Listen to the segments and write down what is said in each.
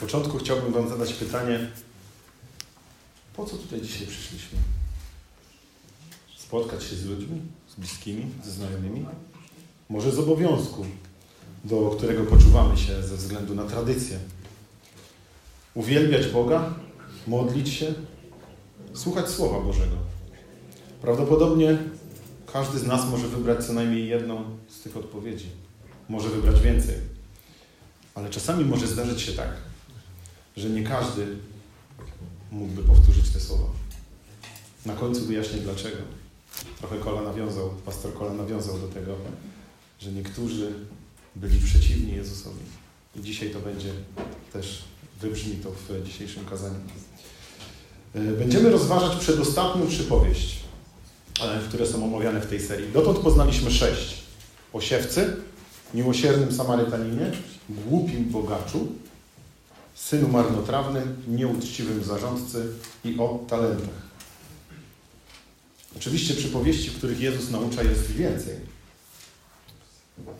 początku chciałbym Wam zadać pytanie, po co tutaj dzisiaj przyszliśmy? Spotkać się z ludźmi, z bliskimi, ze znajomymi? Może z obowiązku, do którego poczuwamy się ze względu na tradycję? Uwielbiać Boga, modlić się, słuchać Słowa Bożego. Prawdopodobnie każdy z nas może wybrać co najmniej jedną z tych odpowiedzi. Może wybrać więcej. Ale czasami może zdarzyć się tak, że nie każdy mógłby powtórzyć te słowa. Na końcu wyjaśnię dlaczego. Trochę Kola nawiązał, pastor Kola nawiązał do tego, że niektórzy byli przeciwni Jezusowi. I dzisiaj to będzie też, wybrzmi to w dzisiejszym kazaniu. Będziemy rozważać przedostatnią przypowieść, które są omawiane w tej serii. Dotąd poznaliśmy sześć. O siewcy, miłosiernym Samarytaninie, głupim bogaczu, synu marnotrawnym, nieuczciwym zarządcy i o talentach. Oczywiście przypowieści, których Jezus naucza jest więcej.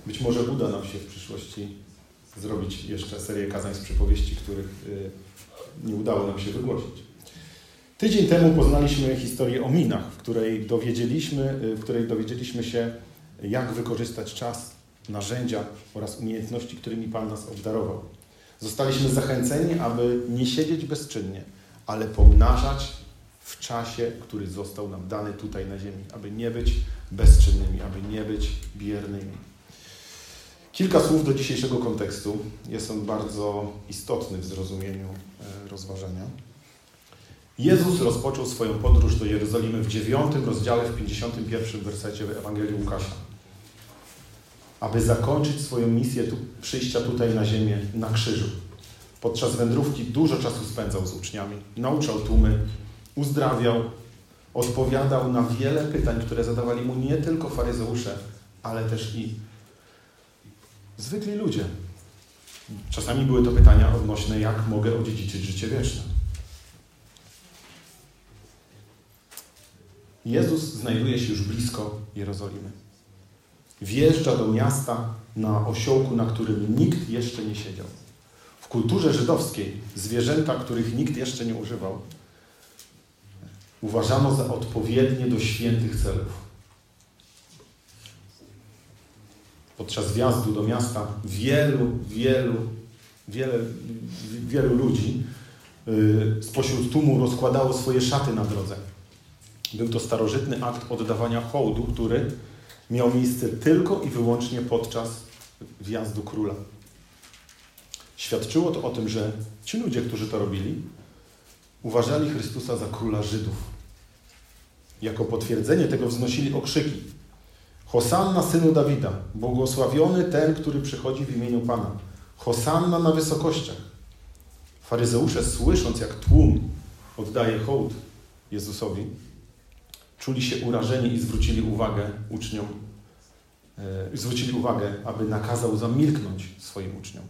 Być może uda nam się w przyszłości zrobić jeszcze serię kazań z przypowieści, których nie udało nam się wygłosić. Tydzień temu poznaliśmy historię o minach, w której dowiedzieliśmy, w której dowiedzieliśmy się, jak wykorzystać czas, narzędzia oraz umiejętności, którymi Pan nas obdarował. Zostaliśmy zachęceni, aby nie siedzieć bezczynnie, ale pomnażać w czasie, który został nam dany tutaj na ziemi, aby nie być bezczynnymi, aby nie być biernymi. Kilka słów do dzisiejszego kontekstu. Jest on bardzo istotny w zrozumieniu rozważania. Jezus rozpoczął swoją podróż do Jerozolimy w 9 rozdziale, w 51 wersecie Ewangelii Łukasza. Aby zakończyć swoją misję tu, przyjścia tutaj na ziemię, na krzyżu. Podczas wędrówki dużo czasu spędzał z uczniami, nauczał tłumy, uzdrawiał, odpowiadał na wiele pytań, które zadawali mu nie tylko faryzeusze, ale też i zwykli ludzie. Czasami były to pytania odnośne, jak mogę odziedziczyć życie wieczne. Jezus znajduje się już blisko Jerozolimy. Wjeżdża do miasta na osiołku, na którym nikt jeszcze nie siedział. W kulturze żydowskiej zwierzęta, których nikt jeszcze nie używał, uważano za odpowiednie do świętych celów. Podczas wjazdu do miasta wielu, wielu, wiele, wielu ludzi spośród tłumu rozkładało swoje szaty na drodze. Był to starożytny akt oddawania hołdu, który miał miejsce tylko i wyłącznie podczas wjazdu króla. Świadczyło to o tym, że ci ludzie, którzy to robili, uważali Chrystusa za króla Żydów. Jako potwierdzenie tego wznosili okrzyki. Hosanna synu Dawida, błogosławiony ten, który przychodzi w imieniu Pana. Hosanna na wysokościach. Faryzeusze, słysząc jak tłum oddaje hołd Jezusowi, czuli się urażeni i zwrócili uwagę uczniom, yy, zwrócili uwagę, aby nakazał zamilknąć swoim uczniom.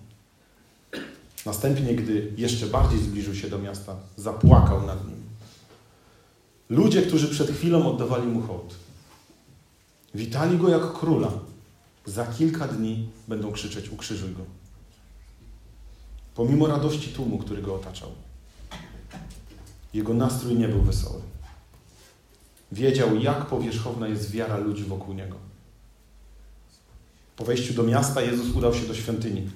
Następnie, gdy jeszcze bardziej zbliżył się do miasta, zapłakał nad nim. Ludzie, którzy przed chwilą oddawali mu hołd, witali go jak króla. Za kilka dni będą krzyczeć: Ukrzyżuj go. Pomimo radości tłumu, który go otaczał, jego nastrój nie był wesoły. Wiedział, jak powierzchowna jest wiara ludzi wokół niego. Po wejściu do miasta Jezus udał się do świątyni,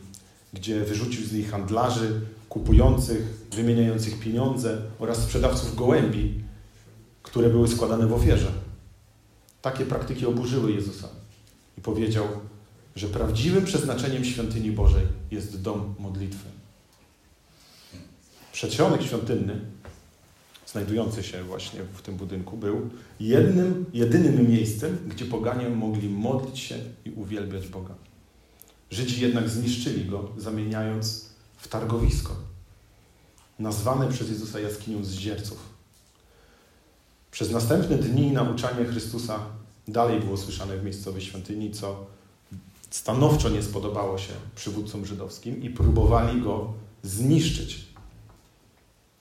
gdzie wyrzucił z niej handlarzy, kupujących, wymieniających pieniądze oraz sprzedawców gołębi, które były składane w ofierze. Takie praktyki oburzyły Jezusa i powiedział, że prawdziwym przeznaczeniem świątyni Bożej jest dom modlitwy. Przedsionek świątynny znajdujący się właśnie w tym budynku, był jednym, jedynym miejscem, gdzie poganie mogli modlić się i uwielbiać Boga. Żydzi jednak zniszczyli go, zamieniając w targowisko, nazwane przez Jezusa jaskinią zdzierców. Przez następne dni nauczanie Chrystusa dalej było słyszane w miejscowej świątyni, co stanowczo nie spodobało się przywódcom żydowskim i próbowali go zniszczyć.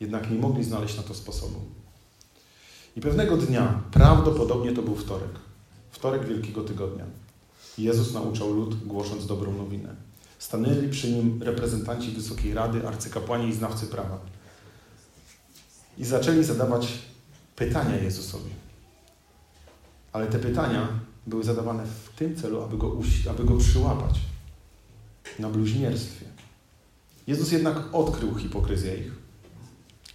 Jednak nie mogli znaleźć na to sposobu. I pewnego dnia, prawdopodobnie to był wtorek, wtorek Wielkiego Tygodnia, Jezus nauczał lud, głosząc dobrą nowinę. Stanęli przy nim reprezentanci Wysokiej Rady, arcykapłani i znawcy prawa. I zaczęli zadawać pytania Jezusowi. Ale te pytania były zadawane w tym celu, aby go, aby go przyłapać na bluźnierstwie. Jezus jednak odkrył hipokryzję ich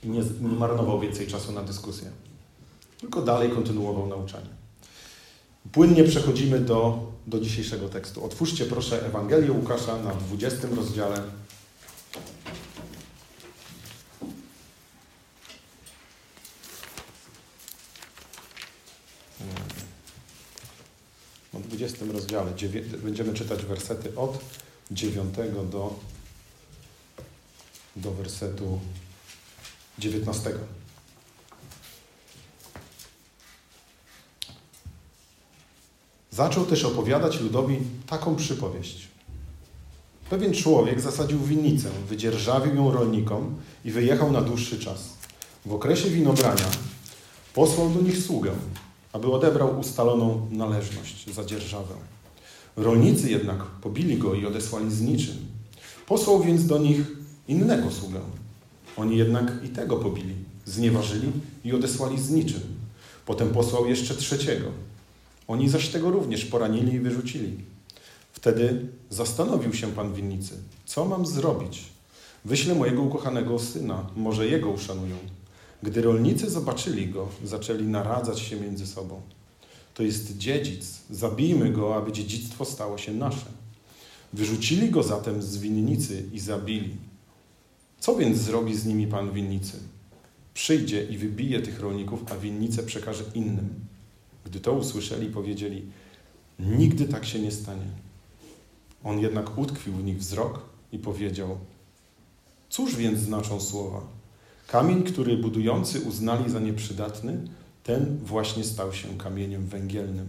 i nie, nie marnował więcej czasu na dyskusję, tylko dalej kontynuował nauczanie. Płynnie przechodzimy do, do dzisiejszego tekstu. Otwórzcie proszę Ewangelię Łukasza na 20 rozdziale. Na 20 rozdziale będziemy czytać wersety od 9 do, do wersetu 19. Zaczął też opowiadać ludowi taką przypowieść. Pewien człowiek zasadził winnicę, wydzierżawił ją rolnikom i wyjechał na dłuższy czas. W okresie winobrania posłał do nich sługę, aby odebrał ustaloną należność za dzierżawę. Rolnicy jednak pobili go i odesłali z niczym. Posłał więc do nich innego sługę. Oni jednak i tego pobili, znieważyli i odesłali z niczym. Potem posłał jeszcze trzeciego. Oni zaś tego również poranili i wyrzucili. Wtedy zastanowił się pan winnicy, co mam zrobić? Wyślę mojego ukochanego syna, może jego uszanują. Gdy rolnicy zobaczyli go, zaczęli naradzać się między sobą. To jest dziedzic, zabijmy go, aby dziedzictwo stało się nasze. Wyrzucili go zatem z winnicy i zabili. Co więc zrobi z nimi pan winnicy? Przyjdzie i wybije tych rolników, a winnicę przekaże innym. Gdy to usłyszeli, powiedzieli: Nigdy tak się nie stanie. On jednak utkwił w nich wzrok i powiedział: Cóż więc znaczą słowa? Kamień, który budujący uznali za nieprzydatny, ten właśnie stał się kamieniem węgielnym.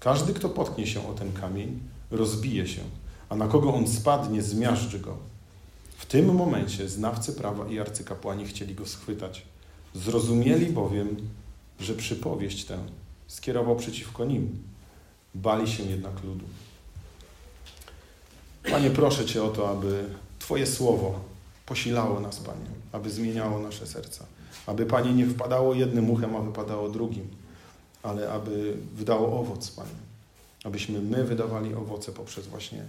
Każdy, kto potknie się o ten kamień, rozbije się, a na kogo on spadnie, zmiażdży go. W tym momencie znawcy prawa i arcykapłani chcieli go schwytać. Zrozumieli bowiem, że przypowieść tę skierował przeciwko nim. Bali się jednak ludu. Panie, proszę Cię o to, aby Twoje słowo posilało nas, Panie, aby zmieniało nasze serca. Aby, Panie, nie wpadało jednym uchem, a wypadało drugim, ale aby wydało owoc, Panie. Abyśmy my wydawali owoce poprzez właśnie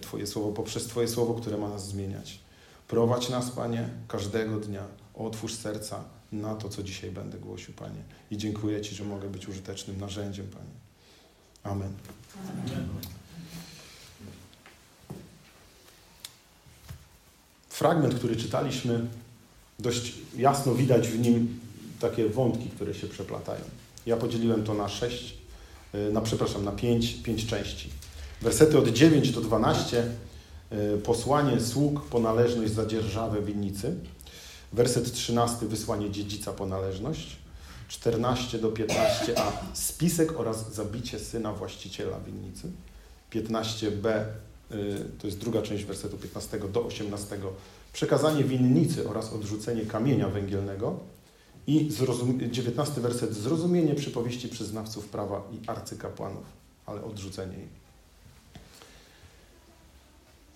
Twoje słowo, poprzez Twoje słowo, które ma nas zmieniać. Prowadź nas, Panie, każdego dnia. Otwórz serca na to, co dzisiaj będę głosił, Panie. I dziękuję Ci, że mogę być użytecznym narzędziem, Panie. Amen. Fragment, który czytaliśmy, dość jasno widać w nim takie wątki, które się przeplatają. Ja podzieliłem to na sześć, y, na przepraszam, na pięć, pięć części. Wersety od 9 do 12 y, posłanie sług po należność za dzierżawę winnicy. Werset 13 wysłanie dziedzica po należność. 14 do 15a spisek oraz zabicie syna właściciela winnicy. 15b y, to jest druga część wersetu 15 do 18 przekazanie winnicy oraz odrzucenie kamienia węgielnego i 19 werset zrozumienie przypowieści przyznawców prawa i arcykapłanów, ale odrzucenie jej.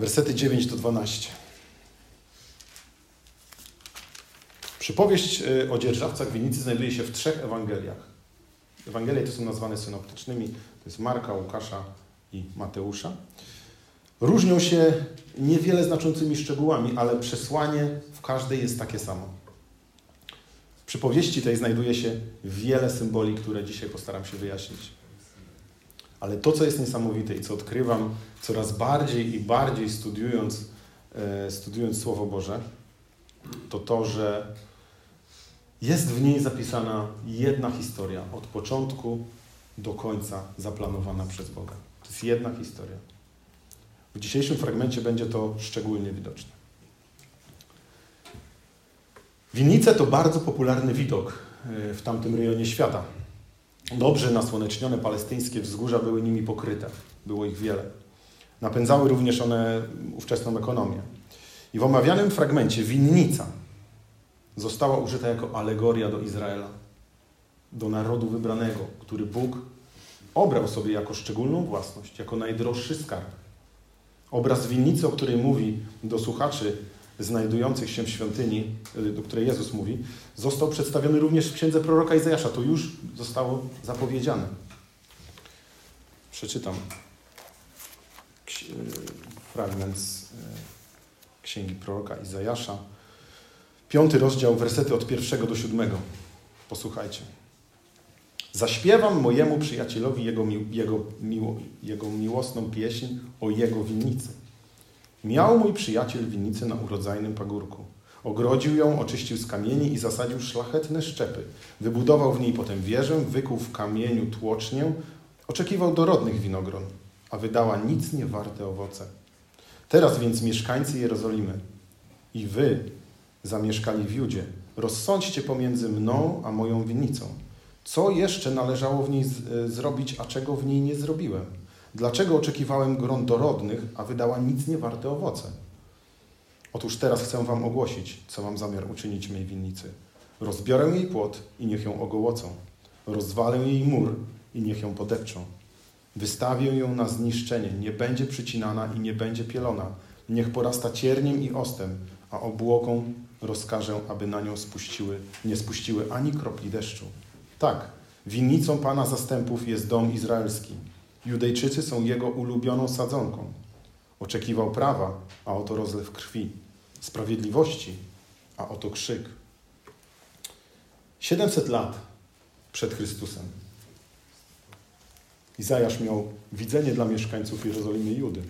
Wersety 9 do 12. Przypowieść y, o dzierżawcach winnicy znajduje się w trzech Ewangeliach. Ewangelie te są nazwane synoptycznymi. To jest Marka, Łukasza i Mateusza. Różnią się niewiele znaczącymi szczegółami, ale przesłanie w każdej jest takie samo. W przypowieści tej znajduje się wiele symboli, które dzisiaj postaram się wyjaśnić. Ale to, co jest niesamowite i co odkrywam coraz bardziej i bardziej studiując, e, studiując Słowo Boże, to to, że jest w niej zapisana jedna historia od początku do końca zaplanowana przez Boga. To jest jedna historia. W dzisiejszym fragmencie będzie to szczególnie widoczne. Winnice to bardzo popularny widok e, w tamtym rejonie świata. Dobrze nasłonecznione palestyńskie wzgórza były nimi pokryte. Było ich wiele. Napędzały również one ówczesną ekonomię. I w omawianym fragmencie winnica została użyta jako alegoria do Izraela, do narodu wybranego, który Bóg obrał sobie jako szczególną własność, jako najdroższy skarb. Obraz winnicy, o której mówi do słuchaczy znajdujących się w świątyni, y, do której Jezus mówi, został przedstawiony również w księdze proroka Izajasza. To już zostało zapowiedziane. Przeczytam y, fragment z y, księgi proroka Izajasza. Piąty rozdział, wersety od pierwszego do siódmego. Posłuchajcie. Zaśpiewam mojemu przyjacielowi jego, jego, miło, jego miłosną pieśń o jego winnicy. Miał mój przyjaciel winnicę na urodzajnym pagórku. Ogrodził ją, oczyścił z kamieni i zasadził szlachetne szczepy. Wybudował w niej potem wieżę, wykuł w kamieniu tłocznię, oczekiwał dorodnych winogron, a wydała nic nie warte owoce. Teraz więc mieszkańcy Jerozolimy i wy zamieszkali w Judzie, rozsądźcie pomiędzy mną a moją winnicą. Co jeszcze należało w niej z, zrobić, a czego w niej nie zrobiłem? Dlaczego oczekiwałem gron dorodnych, a wydała nic nie warte owoce? Otóż teraz chcę wam ogłosić, co mam zamiar uczynić mej winnicy. Rozbiorę jej płot i niech ją ogołocą. Rozwalę jej mur i niech ją podepczą. Wystawię ją na zniszczenie, nie będzie przycinana i nie będzie pielona. Niech porasta cierniem i ostem, a obłoką rozkażę, aby na nią spuściły, nie spuściły ani kropli deszczu. Tak, winnicą Pana zastępów jest dom izraelski. Judejczycy są jego ulubioną sadzonką. Oczekiwał prawa, a oto rozlew krwi. Sprawiedliwości, a oto krzyk. 700 lat przed Chrystusem. Izajasz miał widzenie dla mieszkańców Jerozolimy Judy.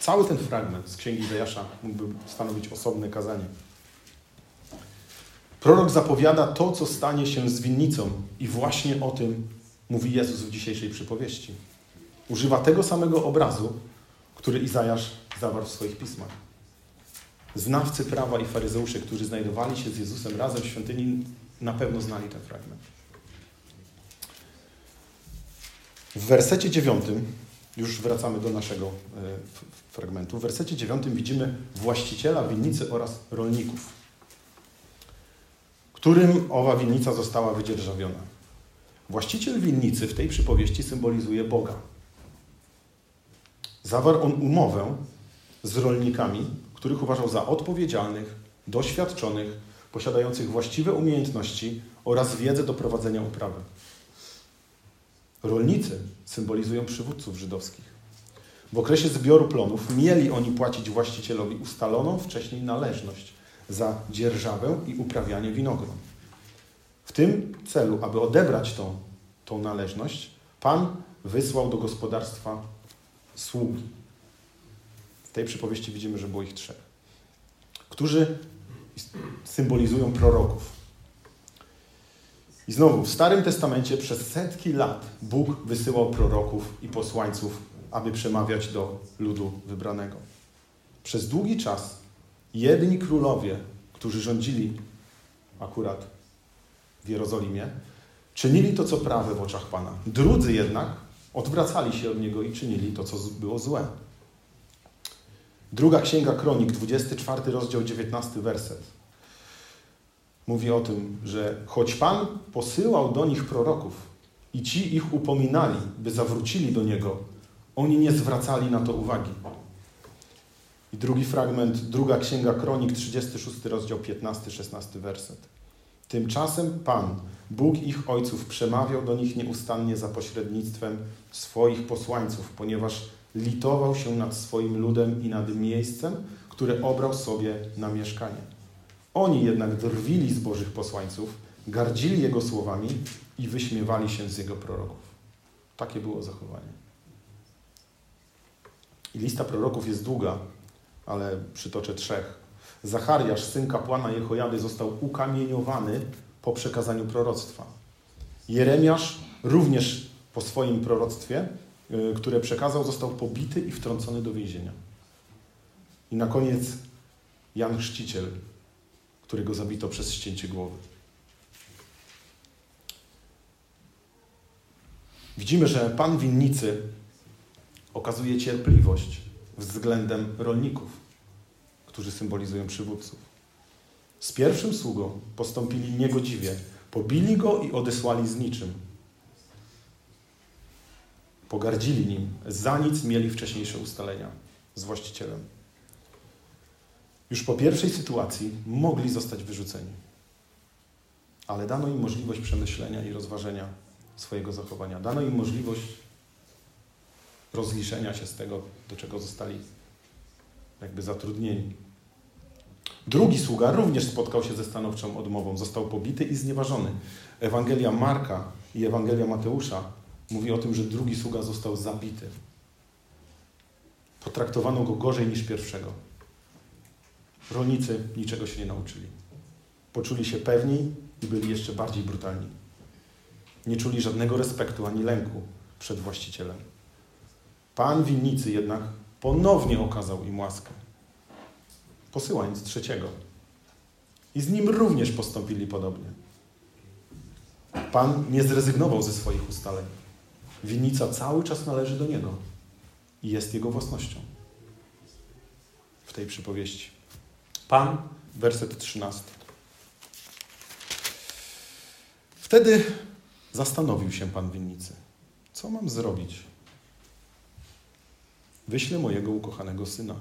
Cały ten fragment z Księgi Izajasza mógłby stanowić osobne kazanie. Prorok zapowiada to, co stanie się z winnicą i właśnie o tym mówi Jezus w dzisiejszej przypowieści. Używa tego samego obrazu, który Izajasz zawarł w swoich pismach. Znawcy prawa i faryzeusze, którzy znajdowali się z Jezusem razem w świątyni, na pewno znali ten fragment. W wersecie dziewiątym, już wracamy do naszego e, fragmentu, w wersecie dziewiątym widzimy właściciela winnicy oraz rolników, którym owa winnica została wydzierżawiona. Właściciel winnicy w tej przypowieści symbolizuje Boga. Zawarł on umowę z rolnikami, których uważał za odpowiedzialnych, doświadczonych, posiadających właściwe umiejętności oraz wiedzę do prowadzenia uprawy. Rolnicy symbolizują przywódców żydowskich. W okresie zbioru plonów mieli oni płacić właścicielowi ustaloną wcześniej należność za dzierżawę i uprawianie winogron. W tym celu, aby odebrać tą, tą należność, Pan wysłał do gospodarstwa sługi. W tej przypowieści widzimy, że było ich trzech, którzy symbolizują proroków. I znowu, w Starym Testamencie przez setki lat Bóg wysyłał proroków i posłańców, aby przemawiać do ludu wybranego. Przez długi czas jedni królowie, którzy rządzili akurat w Jerozolimie, czynili to, co prawe w oczach Pana. Drudzy jednak odwracali się od Niego i czynili to, co było złe. Druga Księga Kronik, 24 rozdział, 19 werset. Mówi o tym, że choć Pan posyłał do nich proroków i ci ich upominali, by zawrócili do Niego, oni nie zwracali na to uwagi. I drugi fragment, druga Księga Kronik, 36 rozdział, 15-16 werset. Tymczasem Pan, Bóg ich ojców, przemawiał do nich nieustannie za pośrednictwem swoich posłańców, ponieważ litował się nad swoim ludem i nad miejscem, które obrał sobie na mieszkanie. Oni jednak drwili z Bożych posłańców, gardzili Jego słowami i wyśmiewali się z Jego proroków. Takie było zachowanie. I lista proroków jest długa, ale przytoczę trzech. Zachariasz, syn kapłana Jehojady, został ukamieniowany po przekazaniu proroctwa. Jeremiasz również po swoim proroctwie, y, które przekazał, został pobity i wtrącony do więzienia. I na koniec Jan Chrzciciel, którego zabito przez ścięcie głowy. Widzimy, że Pan winnicy okazuje cierpliwość względem rolników którzy symbolizują przywódców. Z pierwszym sługą postąpili niegodziwie, pobili go i odesłali z niczym. Pogardzili nim. Za nic mieli wcześniejsze ustalenia z właścicielem. Już po pierwszej sytuacji mogli zostać wyrzuceni, ale dano im możliwość przemyślenia i rozważenia swojego zachowania. Dano im możliwość rozliczenia się z tego, do czego zostali jakby zatrudnieni. Drugi sługa również spotkał się ze stanowczą odmową. Został pobity i znieważony. Ewangelia Marka i Ewangelia Mateusza mówi o tym, że drugi sługa został zabity. Potraktowano go gorzej niż pierwszego. Rolnicy niczego się nie nauczyli. Poczuli się pewni i byli jeszcze bardziej brutalni. Nie czuli żadnego respektu ani lęku przed właścicielem. Pan winnicy jednak ponownie okazał im łaskę, posyłając trzeciego. I z nim również postąpili podobnie. Pan nie zrezygnował ze swoich ustaleń. Winnica cały czas należy do niego i jest jego własnością. W tej przypowieści. Pan, werset 13. Wtedy zastanowił się pan winnicy. Co mam zrobić? Wyślę mojego ukochanego syna.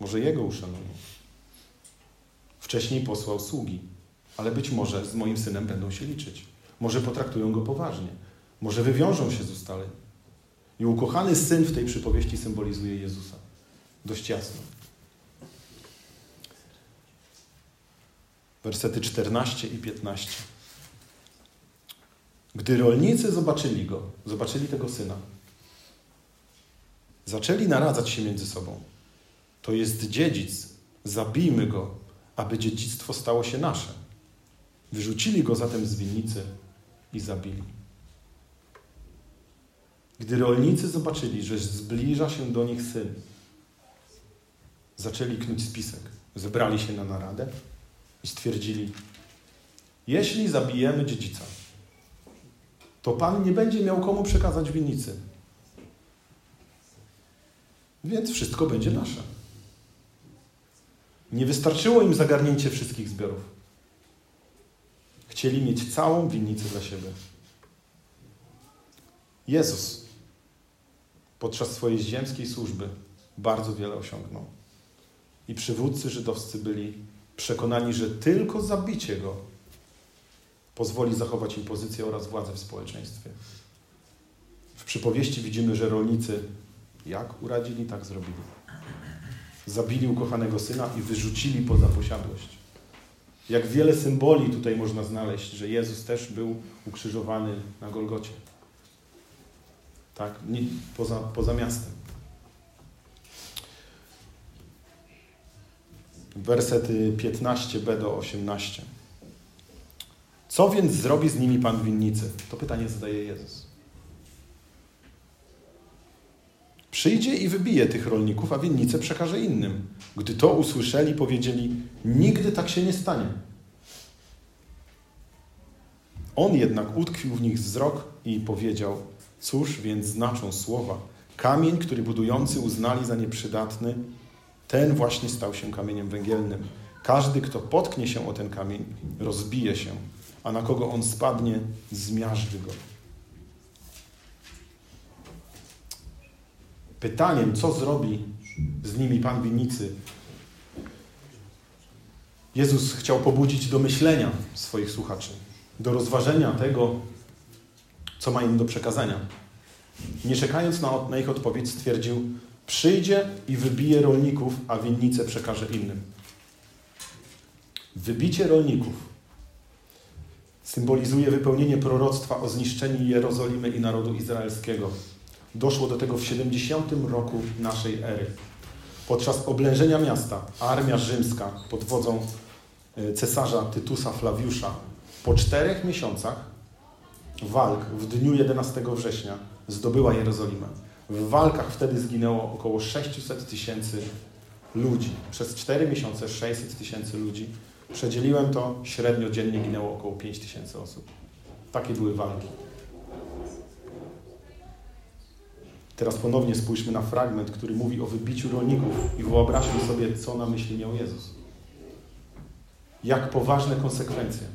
Może jego uszanuję. Wcześniej posłał sługi, ale być może z moim synem będą się liczyć. Może potraktują go poważnie. Może wywiążą się z ustaleń. I ukochany syn w tej przypowieści symbolizuje Jezusa. Dość jasno. Wersety 14 i 15. Gdy rolnicy zobaczyli go, zobaczyli tego syna, zaczęli naradzać się między sobą. To jest dziedzic, zabijmy go, aby dziedzictwo stało się nasze. Wyrzucili go zatem z winnicy i zabili. Gdy rolnicy zobaczyli, że zbliża się do nich syn, zaczęli knuć spisek. Zebrali się na naradę i stwierdzili: Jeśli zabijemy dziedzica, to Pan nie będzie miał komu przekazać winnicy. Więc wszystko będzie nasze. Nie wystarczyło im zagarnięcie wszystkich zbiorów. Chcieli mieć całą winnicę dla siebie. Jezus podczas swojej ziemskiej służby bardzo wiele osiągnął. I przywódcy żydowscy byli przekonani, że tylko zabicie go pozwoli zachować im pozycję oraz władzę w społeczeństwie. W przypowieści widzimy, że rolnicy jak uradzili, tak zrobili. Zabili ukochanego syna i wyrzucili poza posiadłość. Jak wiele symboli tutaj można znaleźć, że Jezus też był ukrzyżowany na Golgocie. Tak, nie, poza, poza miastem. Wersety 15b do 18. Co więc zrobi z nimi Pan winnicy? To pytanie zadaje Jezus. Przyjdzie i wybije tych rolników, a winnicę przekaże innym. Gdy to usłyszeli, powiedzieli: Nigdy tak się nie stanie. On jednak utkwił w nich wzrok i powiedział: Cóż więc znaczą słowa? Kamień, który budujący uznali za nieprzydatny, ten właśnie stał się kamieniem węgielnym. Każdy, kto potknie się o ten kamień, rozbije się, a na kogo on spadnie, zmiażdży go. Pytaniem, co zrobi z nimi Pan winnicy, Jezus chciał pobudzić do myślenia swoich słuchaczy, do rozważenia tego, co ma im do przekazania. Nie czekając na, na ich odpowiedź, stwierdził: Przyjdzie i wybije rolników, a winnicę przekaże innym. Wybicie rolników symbolizuje wypełnienie proroctwa o zniszczeniu Jerozolimy i narodu izraelskiego. Doszło do tego w 70 roku naszej ery. Podczas oblężenia miasta armia rzymska pod wodzą e, cesarza Tytusa Flawiusza po czterech miesiącach walk w dniu 11 września zdobyła Jerozolimę. W walkach wtedy zginęło około 600 tysięcy ludzi. Przez 4 miesiące 600 tysięcy ludzi. Przedzieliłem to, średnio dziennie ginęło około 5 tysięcy osób. Takie były walki. Teraz ponownie spójrzmy na fragment, który mówi o wybiciu rolników i wyobraźmy sobie, co na myśli miał Jezus. Jak poważne konsekwencje.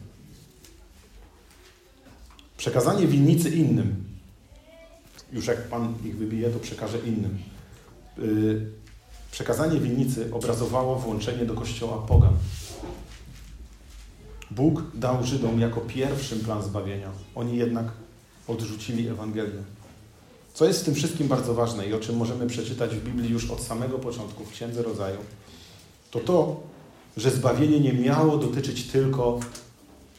Przekazanie winnicy innym Już jak Pan ich wybije, to przekaże innym. Y, przekazanie winnicy obrazowało włączenie do kościoła pogan. Bóg dał Żydom jako pierwszym plan zbawienia. Oni jednak odrzucili Ewangelię. Co jest w tym wszystkim bardzo ważne i o czym możemy przeczytać w Biblii już od samego początku, w Księdze Rodzaju, to to, że zbawienie nie miało dotyczyć tylko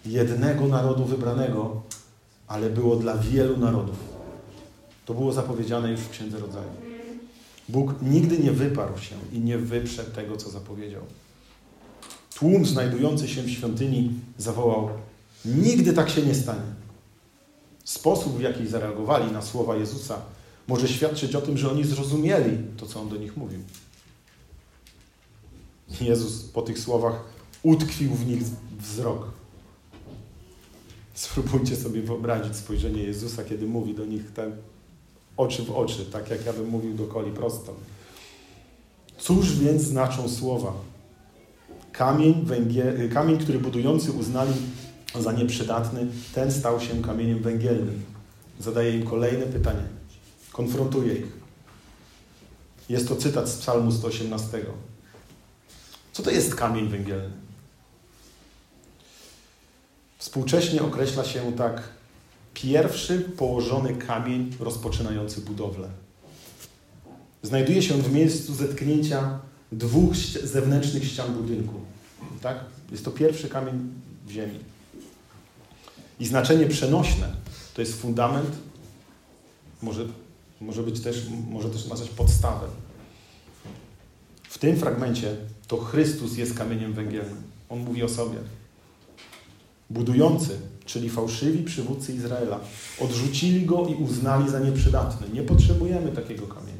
jednego narodu wybranego, ale było dla wielu narodów. To było zapowiedziane już w Księdze Rodzaju. Bóg nigdy nie wyparł się i nie wyprze tego, co zapowiedział. Tłum znajdujący się w świątyni zawołał: Nigdy tak się nie stanie. Sposób, w jaki zareagowali na słowa Jezusa, może świadczyć o tym, że oni zrozumieli to, co on do nich mówił. Jezus po tych słowach utkwił w nich wzrok. Spróbujcie sobie wyobrazić spojrzenie Jezusa, kiedy mówi do nich ten oczy w oczy, tak jak ja bym mówił do Koli prosto. Cóż więc znaczą słowa? Kamień, węgiel, kamień, który budujący uznali za nieprzydatny, ten stał się kamieniem węgielnym. Zadaje im kolejne pytanie. Konfrontuje ich. Jest to cytat z Psalmu 118. Co to jest kamień węgielny? Współcześnie określa się tak pierwszy położony kamień rozpoczynający budowlę. Znajduje się w miejscu zetknięcia dwóch zewnętrznych ścian budynku. Tak? Jest to pierwszy kamień w ziemi. I znaczenie przenośne to jest fundament, może, może być też, może też nazwać podstawę. W tym fragmencie to Chrystus jest kamieniem węgielnym. On mówi o sobie. Budujący, czyli fałszywi przywódcy Izraela, odrzucili go i uznali za nieprzydatny. Nie potrzebujemy takiego kamienia.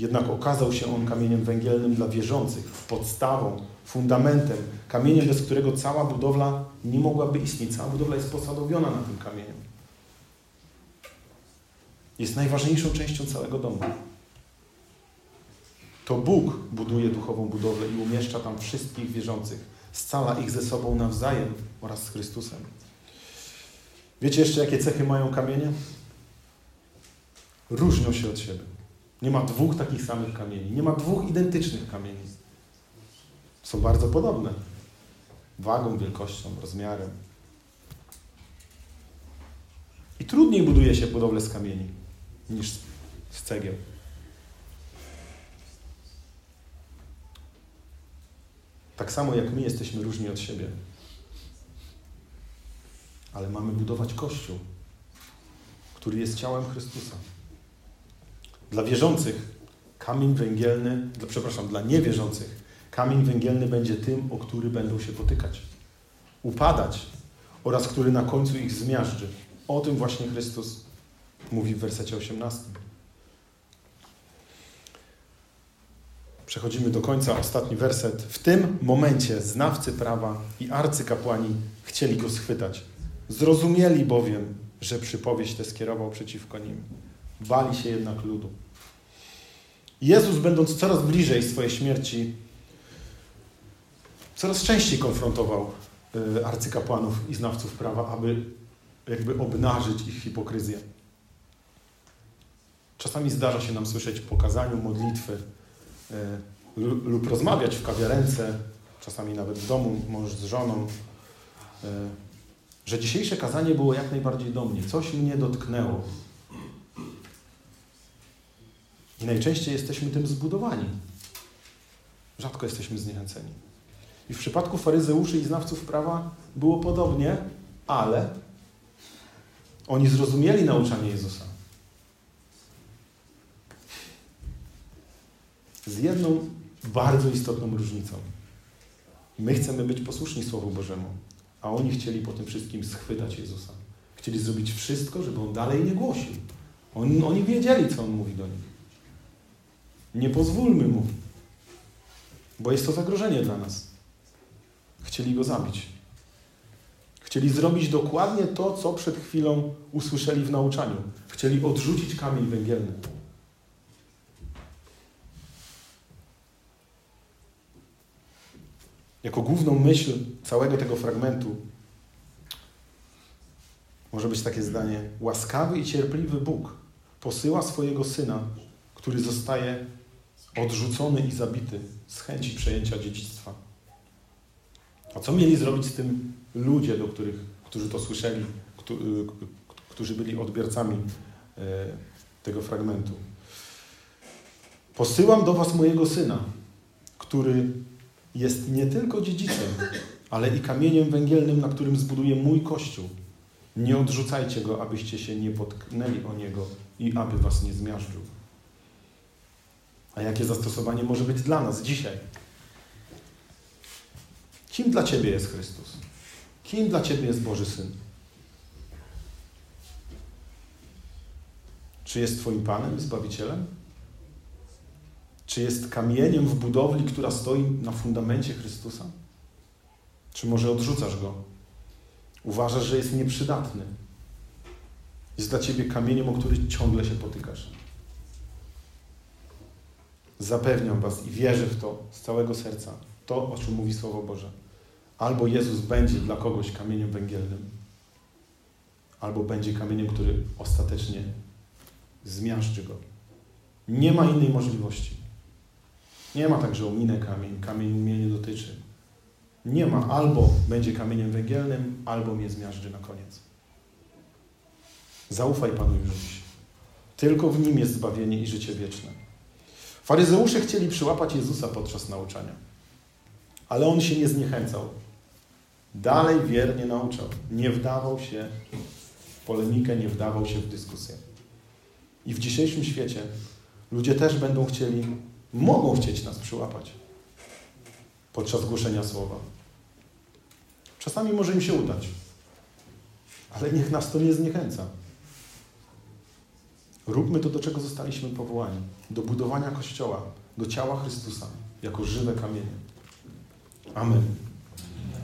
Jednak okazał się on kamieniem węgielnym dla wierzących, podstawą, fundamentem, kamieniem, bez którego cała budowla nie mogłaby istnieć. Cała budowla jest posadowiona na tym kamieniu. Jest najważniejszą częścią całego domu. To Bóg buduje duchową budowlę i umieszcza tam wszystkich wierzących. Scala ich ze sobą nawzajem oraz z Chrystusem. Wiecie jeszcze, jakie cechy mają kamienie? Różnią się od siebie. Nie ma dwóch takich samych kamieni. Nie ma dwóch identycznych kamieni. Są bardzo podobne. Wagą, wielkością, rozmiarem. I trudniej buduje się budowlę z kamieni niż z cegieł. Tak samo jak my jesteśmy różni od siebie. Ale mamy budować Kościół, który jest ciałem Chrystusa. Dla wierzących kamień węgielny, dla, przepraszam, dla niewierzących kamień węgielny będzie tym, o który będą się potykać, upadać oraz który na końcu ich zmiażdży. O tym właśnie Chrystus mówi w wersecie 18. Przechodzimy do końca, ostatni werset. W tym momencie znawcy prawa i arcykapłani chcieli go schwytać. Zrozumieli bowiem, że przypowieść tę skierował przeciwko nim. Bali się jednak ludu. Jezus, będąc coraz bliżej swojej śmierci, coraz częściej konfrontował y, arcykapłanów i znawców prawa, aby jakby obnażyć ich hipokryzję. Czasami zdarza się nam słyszeć po kazaniu modlitwy y, lub rozmawiać w kawiarence, czasami nawet w domu, mąż z żoną, y, że dzisiejsze kazanie było jak najbardziej do mnie. Coś mnie dotknęło. I najczęściej jesteśmy tym zbudowani. Rzadko jesteśmy zniechęceni. I w przypadku faryzeuszy i znawców prawa było podobnie, ale oni zrozumieli nauczanie Jezusa. Z jedną bardzo istotną różnicą. My chcemy być posłuszni Słowu Bożemu, a oni chcieli po tym wszystkim schwytać Jezusa. Chcieli zrobić wszystko, żeby On dalej nie głosił. Oni, oni wiedzieli, co On mówi do nich. Nie pozwólmy mu, bo jest to zagrożenie dla nas. Chcieli go zabić. Chcieli zrobić dokładnie to, co przed chwilą usłyszeli w nauczaniu. Chcieli odrzucić kamień węgielny. Jako główną myśl całego tego fragmentu Może być takie zdanie: łaskawy i cierpliwy Bóg posyła swojego syna, który zostaje odrzucony i zabity z chęci przejęcia dziedzictwa. A co mieli zrobić z tym ludzie, do których, którzy to słyszeli, którzy byli odbiorcami e, tego fragmentu? Posyłam do Was mojego syna, który jest nie tylko dziedzicem, ale i kamieniem węgielnym, na którym zbuduję mój kościół. Nie odrzucajcie go, abyście się nie potknęli o niego i aby was nie zmiażdżył. A jakie zastosowanie może być dla nas dzisiaj? Kim dla Ciebie jest Chrystus? Kim dla Ciebie jest Boży Syn? Czy jest Twoim Panem Zbawicielem? Czy jest kamieniem w budowli, która stoi na fundamencie Chrystusa? Czy może odrzucasz go? Uważasz, że jest nieprzydatny? Jest dla ciebie kamieniem, o który ciągle się potykasz. Zapewniam Was i wierzę w to z całego serca, to o czym mówi Słowo Boże. Albo Jezus będzie dla kogoś kamieniem węgielnym, albo będzie kamieniem, który ostatecznie zmiażdży go. Nie ma innej możliwości. Nie ma tak, że ominę kamień, kamień mnie nie dotyczy. Nie ma. Albo będzie kamieniem węgielnym, albo mnie zmiażdży na koniec. Zaufaj Panu już dziś. Tylko w Nim jest zbawienie i życie wieczne. Faryzeusze chcieli przyłapać Jezusa podczas nauczania, ale On się nie zniechęcał. Dalej wiernie nauczał. Nie wdawał się w polemikę, nie wdawał się w dyskusję. I w dzisiejszym świecie ludzie też będą chcieli, mogą chcieć nas przyłapać podczas głoszenia słowa. Czasami może im się udać, ale niech nas to nie zniechęca. Róbmy to, do czego zostaliśmy powołani do budowania Kościoła, do ciała Chrystusa, jako żywe kamienie. Amen.